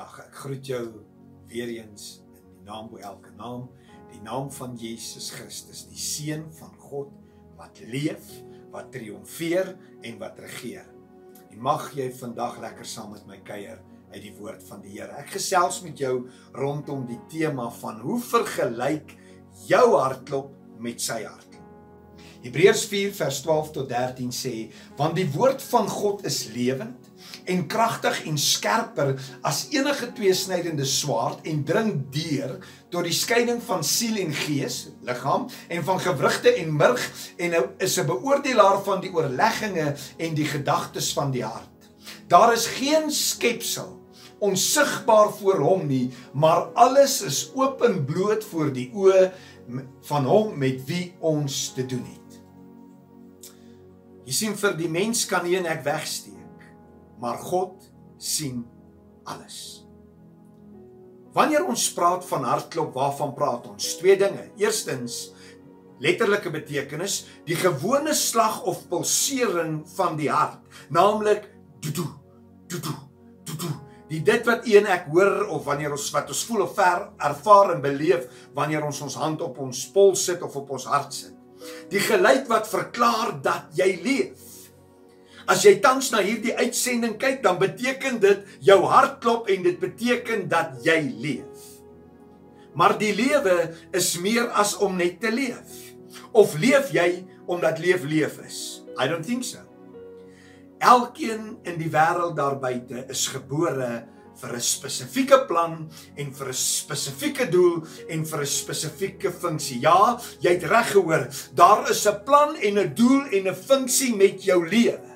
vandag. Ek groet jou weer eens in die naam bo elke naam, die naam van Jesus Christus, die seun van God wat leef, wat triomfeer en wat regeer. En mag jy vandag lekker saam met my kuier uit die woord van die Here. Ek gesels met jou rondom die tema van hoe vergelyk jou hartklop met sy hart. Hebreërs 4 vers 12 tot 13 sê, want die woord van God is lewend en kragtig en skerper as enige tweesnydende swaard en dring deur tot die skeiding van siel en gees, liggaam en van gewrigte en murg en is 'n beoordelaar van die oorlegginge en die gedagtes van die hart. Daar is geen skepsel onsigbaar voor hom nie, maar alles is oop en bloot voor die oë van hom met wie ons te doen het. Jy sien vir die mens kan nie net wegsteek maar God sien alles. Wanneer ons praat van hartklop, waarvan praat ons? Twee dinge. Eerstens letterlike betekenis, die gewone slag of pulsering van die hart, naamlik tutu tutu tutu. Die dit wat een ek hoor of wanneer ons wat ons voel of ver ervaar en beleef wanneer ons ons hand op ons pols sit of op ons hart sit. Die geluid wat verklaar dat jy leef. As jy tans na hierdie uitsending kyk, dan beteken dit jou hart klop en dit beteken dat jy leef. Maar die lewe is meer as om net te leef. Of leef jy omdat leef leef is? I don't think so. Elkeen in die wêreld daar buite is gebore vir 'n spesifieke plan en vir 'n spesifieke doel en vir 'n spesifieke funksie. Ja, jy het reg gehoor. Daar is 'n plan en 'n doel en 'n funksie met jou lewe.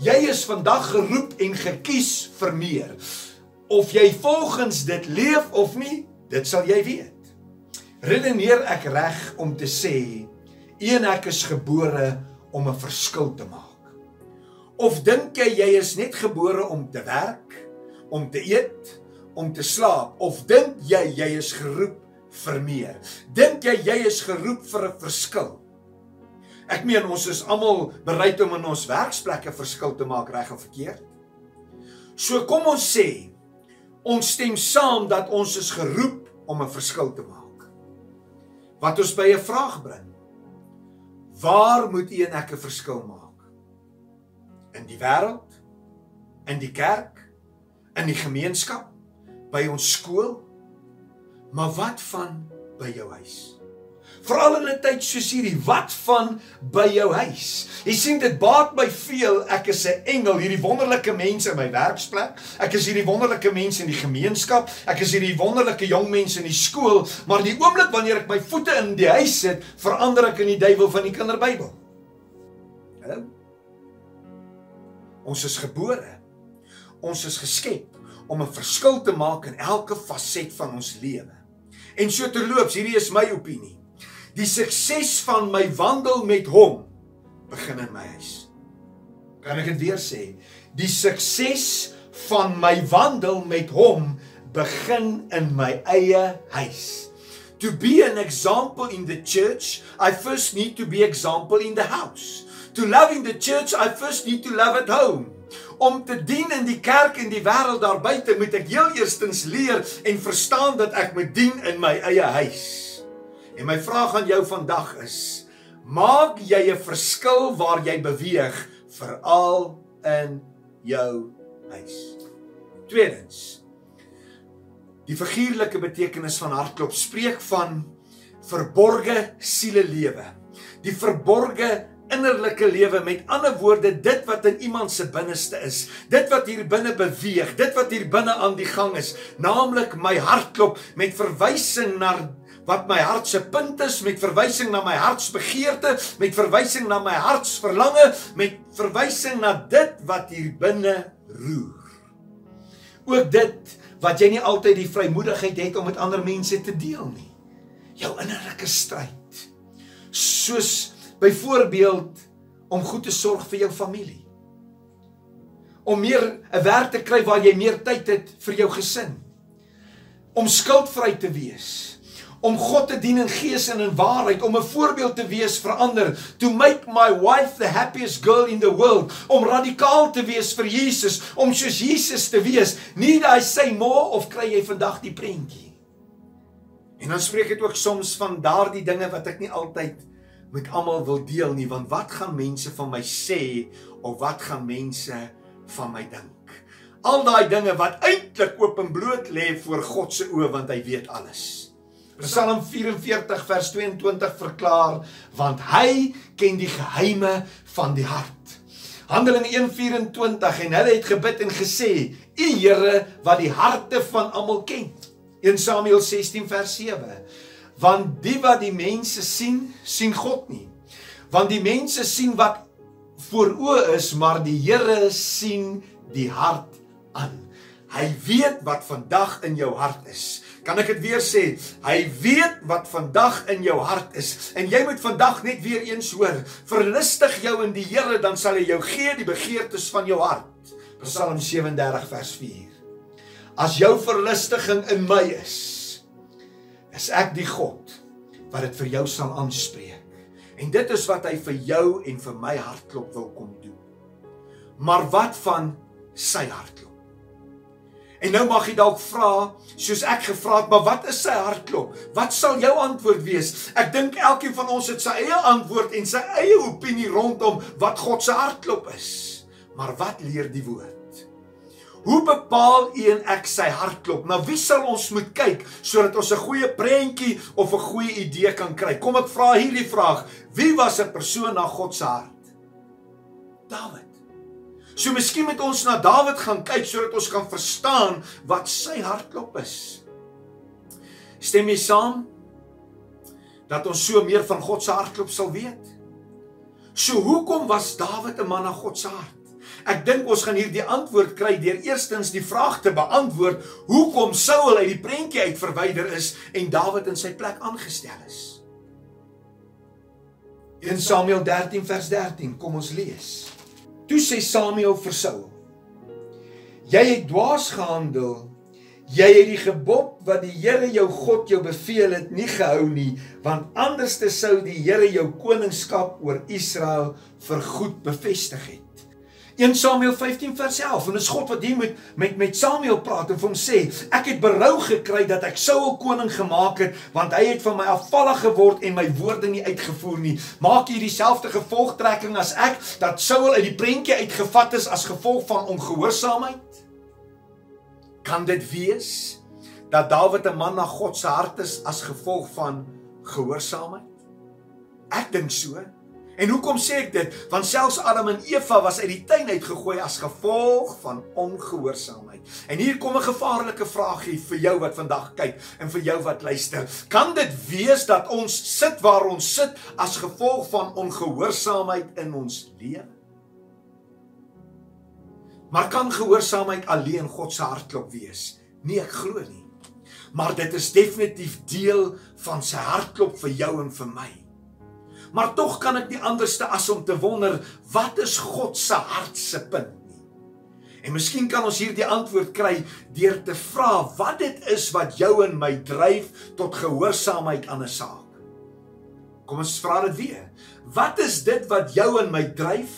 Jy is vandag geroep en gekies vir meer. Of jy volgens dit leef of nie, dit sal jy weet. Redeneer ek reg om te sê een ek is gebore om 'n verskil te maak? Of dink jy jy is net gebore om te werk, om te eet, om te slaap of dink jy jy is geroep vir meer? Dink jy jy is geroep vir 'n verskil? Ek meen ons is almal bereid om in ons werksplekke verskil te maak reg of verkeerd. So kom ons sê ons stem saam dat ons is geroep om 'n verskil te maak. Wat ons by 'n vraag bring. Waar moet u en ek 'n verskil maak? In die wêreld? In die kerk? In die gemeenskap? By ons skool? Maar wat van by jou huis? Veral in 'n tyd soos hierdie, wat van by jou huis? Jy sien dit baat my veel. Ek is 'n engel, hierdie wonderlike mense in my werksplek. Ek is hierdie wonderlike mense in die gemeenskap. Ek is hierdie wonderlike jong mense in die skool, maar die oomblik wanneer ek my voete in die huis sit, verander ek in die duiwel van die kinderbybel. Hallo. Ons is gebore. Ons is geskep om 'n verskil te maak in elke faset van ons lewe. En so terloops, hierdie is my opinie. Die sukses van my wandel met hom begin in my huis. Kan ek dit weer sê? Die sukses van my wandel met hom begin in my eie huis. To be an example in the church, I first need to be example in the house. To love in the church, I first need to love at home. Om te dien in die kerk en die wêreld daar buite, moet ek heel eerstens leer en verstaan dat ek moet dien in my eie huis. En my vraag aan jou vandag is: maak jy 'n verskil waar jy beweeg veral in jou huis? Tweedens. Die figuurlike betekenis van hartklop spreek van verborge sielelewe. Die verborge innerlike lewe met ander woorde dit wat in iemand se binneste is dit wat hier binne beweeg dit wat hier binne aan die gang is naamlik my hartklop met verwysing na wat my hart se punt is met verwysing na my hartsbegeerte, met verwysing na my hartsverlange, met verwysing na dit wat hier binne roer. Ook dit wat jy nie altyd die vrymoedigheid het om met ander mense te deel nie. Jou innerlike stryd. Soos byvoorbeeld om goed te sorg vir jou familie. Om meer 'n werk te kry waar jy meer tyd het vir jou gesin. Om skuldvry te wees om God te dien in gees en in waarheid, om 'n voorbeeld te wees vir ander, to make my wife the happiest girl in the world, om radikaal te wees vir Jesus, om soos Jesus te wees. Nie dat hy sê more of kry jy vandag die prentjie. En dan spreek dit ook soms van daardie dinge wat ek nie altyd met almal wil deel nie, want wat gaan mense van my sê of wat gaan mense van my dink? Al daai dinge wat eintlik oop en bloot lê voor God se oë want hy weet alles. Psalm 44 vers 22 verklaar want hy ken die geheime van die hart. Handelinge 1:24 en hulle het gebid en gesê: "U Here wat die harte van almal ken." 1 Samuel 16 vers 7. Want die wat die mense sien, sien God nie. Want die mense sien wat voor oë is, maar die Here sien die hart aan. Hy weet wat vandag in jou hart is. Kan ek dit weer sê? Hy weet wat vandag in jou hart is. En jy moet vandag net weer eens hoor. Verlustig jou in die Here, dan sal hy jou gee die begeertes van jou hart. Psalm 37 vers 4. As jou verlustiging in my is, is ek die God wat dit vir jou sal aanspreek. En dit is wat hy vir jou en vir my hartklop wil kom doen. Maar wat van sy hartklop? En nou mag jy dalk vra, soos ek gevra het, maar wat is sy hartklop? Wat sal jou antwoord wees? Ek dink elkeen van ons het sy eie antwoord en sy eie opinie rondom wat God se hartklop is. Maar wat leer die woord? Hoe bepaal u en ek sy hartklop? Na wie sal ons moet kyk sodat ons 'n goeie prentjie of 'n goeie idee kan kry? Kom ek vra hierdie vraag: Wie was 'n persoon na God se hart? Dawid. So miskien moet ons na Dawid gaan kyk sodat ons kan verstaan wat sy hartklop is. Stem jy saam dat ons so meer van God se hartklop sal weet? So hoekom was Dawid 'n man na God se hart? Ek dink ons gaan hierdie antwoord kry deur eerstens die vraag te beantwoord hoekom Saul uit die prentjie uit verwyder is en Dawid in sy plek aangestel is. In Samuel 13 vers 13 kom ons lees. Toe sê Samuel vir Saul: Jy het dwaas gehandel. Jy het die gebod wat die Here jou God jou beveel het nie gehou nie, want anderste sou die Here jou koningskap oor Israel vergoed bevestig het. 1 Samuel 15 vers 11 en dit is God wat hier met met met Samuel praat en vir hom sê ek het berou gekry dat ek Saul koning gemaak het want hy het van my afvallig geword en my woorde nie uitgevoer nie. Maak hier dieselfde gevolgtrekking as ek dat Saul uit die prentjie uitgevat is as gevolg van ongehoorsaamheid? Kan dit wees dat Dawid 'n man na God se hart is as gevolg van gehoorsaamheid? Ek dink so En hoekom sê ek dit? Want selfs Adam en Eva was uit die tuin uitgegooi as gevolg van ongehoorsaamheid. En hier kom 'n gevaarlike vraagie vir jou wat vandag kyk en vir jou wat luister. Kan dit wees dat ons sit waar ons sit as gevolg van ongehoorsaamheid in ons lewe? Maar kan gehoorsaamheid alleen God se hartklop wees? Nee, ek glo nie. Maar dit is definitief deel van sy hartklop vir jou en vir my. Maar tog kan ek nie anderste as om te wonder wat is God se hart se punt nie. En miskien kan ons hierdie antwoord kry deur te vra wat dit is wat jou en my dryf tot gehoorsaamheid aan 'n saak. Kom ons vra dit weer. Wat is dit wat jou en my dryf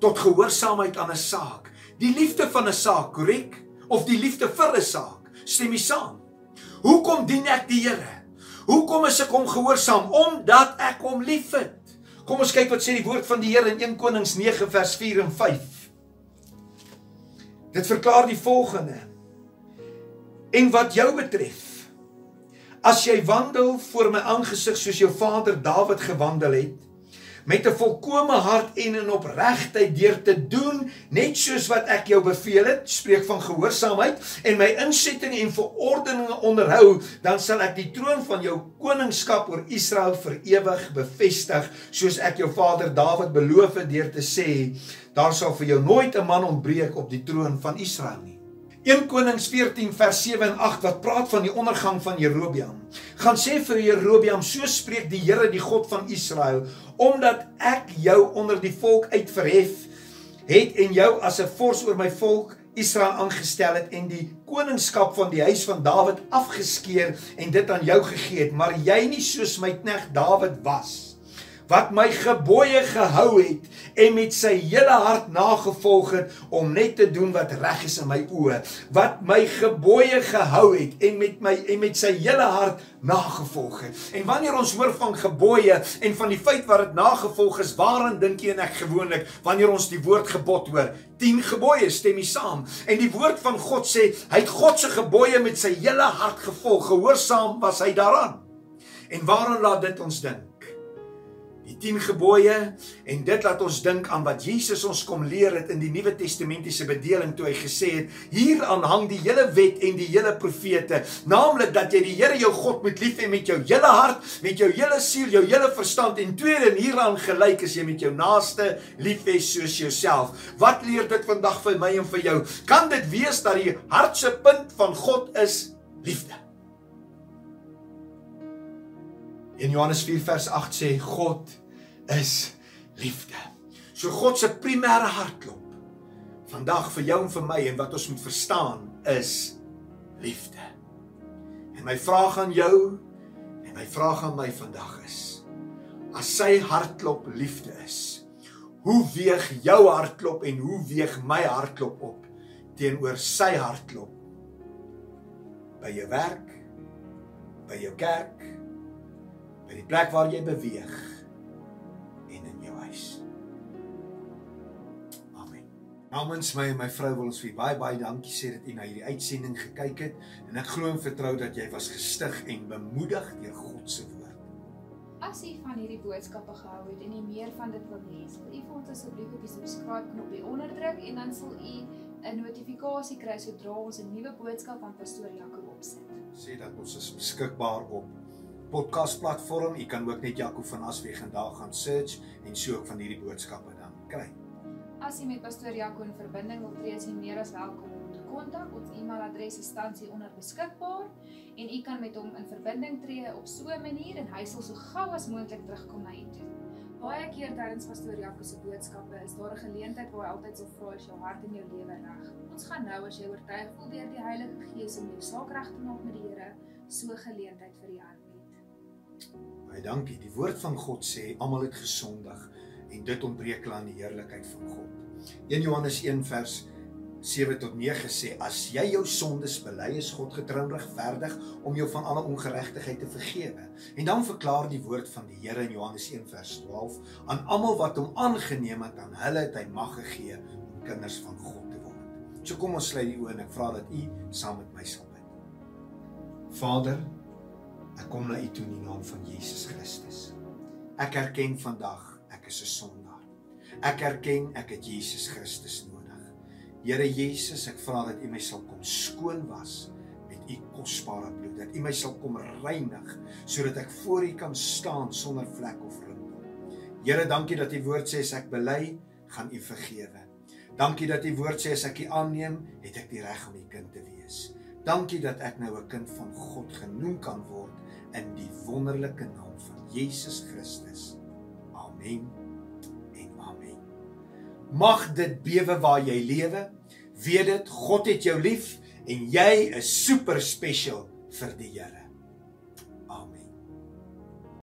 tot gehoorsaamheid aan 'n saak? Die liefde van 'n saak, korrek? Of die liefde vir 'n saak? Stem jy saam? Hoekom dien ek die Here? Hoekom is ek hom gehoorsaam? Omdat ek hom liefhet. Kom ons kyk wat sê die woord van die Here in 1 Konings 9 vers 4 en 5. Dit verklaar die volgende. En wat jou betref, as jy wandel voor my aangesig soos jou vader Dawid gewandel het, met 'n volkomme hart en in opregtheid deur te doen net soos wat ek jou beveel het, spreek van gehoorsaamheid en my insetting en verordeninge onderhou, dan sal ek die troon van jou koningskap oor Israel vir ewig bevestig, soos ek jou vader Dawid beloof het deur te sê, daar sal vir jou nooit 'n man ontbreek op die troon van Israel nie. 1 Konings 14 vers 7 en 8 wat praat van die ondergang van Jerobeam. Gaan sê vir Jerobeam, so spreek die Here die God van Israel, omdat ek jou onder die volk uitverhef het en jou as 'n vors oor my volk Israel aangestel het en die koningskap van die huis van Dawid afgeskeur en dit aan jou gegee het, maar jy nie soos my knegt Dawid was wat my gebooie gehou het en met sy hele hart nagevolg het om net te doen wat reg is in my oë. Wat my gebooie gehou het en met my en met sy hele hart nagevolg het. En wanneer ons hoor van gebooie en van die feit wat dit nagevolg is waaraan dink jy en ek gewoonlik wanneer ons die woord gebod hoor? 10 gebooie stem jy saam? En die woord van God sê hy het God se gebooie met sy hele hart gevolg. Gehoorsaam was hy daaraan. En waaraan laat dit ons dink die 10 gebooie en dit laat ons dink aan wat Jesus ons kom leer het in die Nuwe Testamentiese bedeling toe hy gesê het hieraan hang die hele wet en die hele profete naamlik dat jy die Here jou God moet lief hê met jou hele hart, met jou hele siel, jou hele verstand en tweede en hieraan gelyk is jy met jou naaste lief hê soos jouself. Wat leer dit vandag vir my en vir jou? Kan dit wees dat die hartse punt van God is liefde? In Johannes 4 vers 8 sê God is liefde. So God se primêre hartklop vandag vir jou en vir my en wat ons moet verstaan is liefde. En my vraag aan jou en my vraag aan my vandag is as sy hartklop liefde is, hoe weeg jou hartklop en hoe weeg my hartklop op teenoor sy hartklop by jou werk, by jou kerk, by die plek waar jy beweeg? Namens my en my vrou wil ons vir baie baie dankie sê dat u na hierdie uitsending gekyk het en ek glo en vertrou dat jy was gestig en bemoedig deur God se woord. As u van hierdie boodskappe gehou het en u meer van dit wil lees, wil u vir ons asseblief op die subscribe knoppie onderdruk en dan sal u 'n notifikasie kry sodra ons 'n nuwe boodskap van pastoor Jaco opsit. Sê dat ons is beskikbaar op podcast platform. U kan ook net Jaco van Asweg en daar gaan search en so ook van hierdie boodskappe dan kry. As jy met pastoor Jaco in verbinding wil tree, is jy meer as welkom om te kontak. Ons e-mailadres is tans hier onder beskikbaar en u kan met hom in verbinding tree op so 'n manier en hy sal so gou as moontlik terugkom na u toe. Baie keer tydens pastoor Jaco se boodskappe is daar 'n geleentheid waar hy altyd sal vra as jou hart en jou lewe reg. Ons gaan nou as jy oortuig voel deur die Heilige Gees om jou saak reg te maak met die Here, so geleentheid vir u aanbied. Baie dankie. Die woord van God sê almal het gesondig en dit ontbreek aan die heerlikheid van God. 1 Johannes 1 vers 7 tot 9 sê as jy jou sondes bely is God getrou regverdig om jou van alle ongeregtigheid te vergewe. En dan verklaar die woord van die Here in Johannes 1 vers 12 aan almal wat hom aangeneem het aan hulle het hy mag gegee om kinders van God te word. So kom ons sluit die oë en ek vra dat u saam met my sal bid. Vader, ek kom na u toe in die naam van Jesus Christus. Ek erken vandag is 'n sondaar. Ek erken ek het Jesus Christus nodig. Here Jesus, ek vra dat U my sal kom skoon was met U kosbare bloed. Dat U my sal kom reinig sodat ek voor U kan staan sonder vlek of rimpel. Here, dankie dat U woord sê as ek bely, gaan U vergewe. Dankie dat U woord sê as ek U aanneem, het ek die reg om U kind te wees. Dankie dat ek nou 'n kind van God genoem kan word in die wonderlike naam van Jesus Christus. Amen. Mag dit bewe waar jy lewe. Weet dit, God het jou lief en jy is super special vir die Here.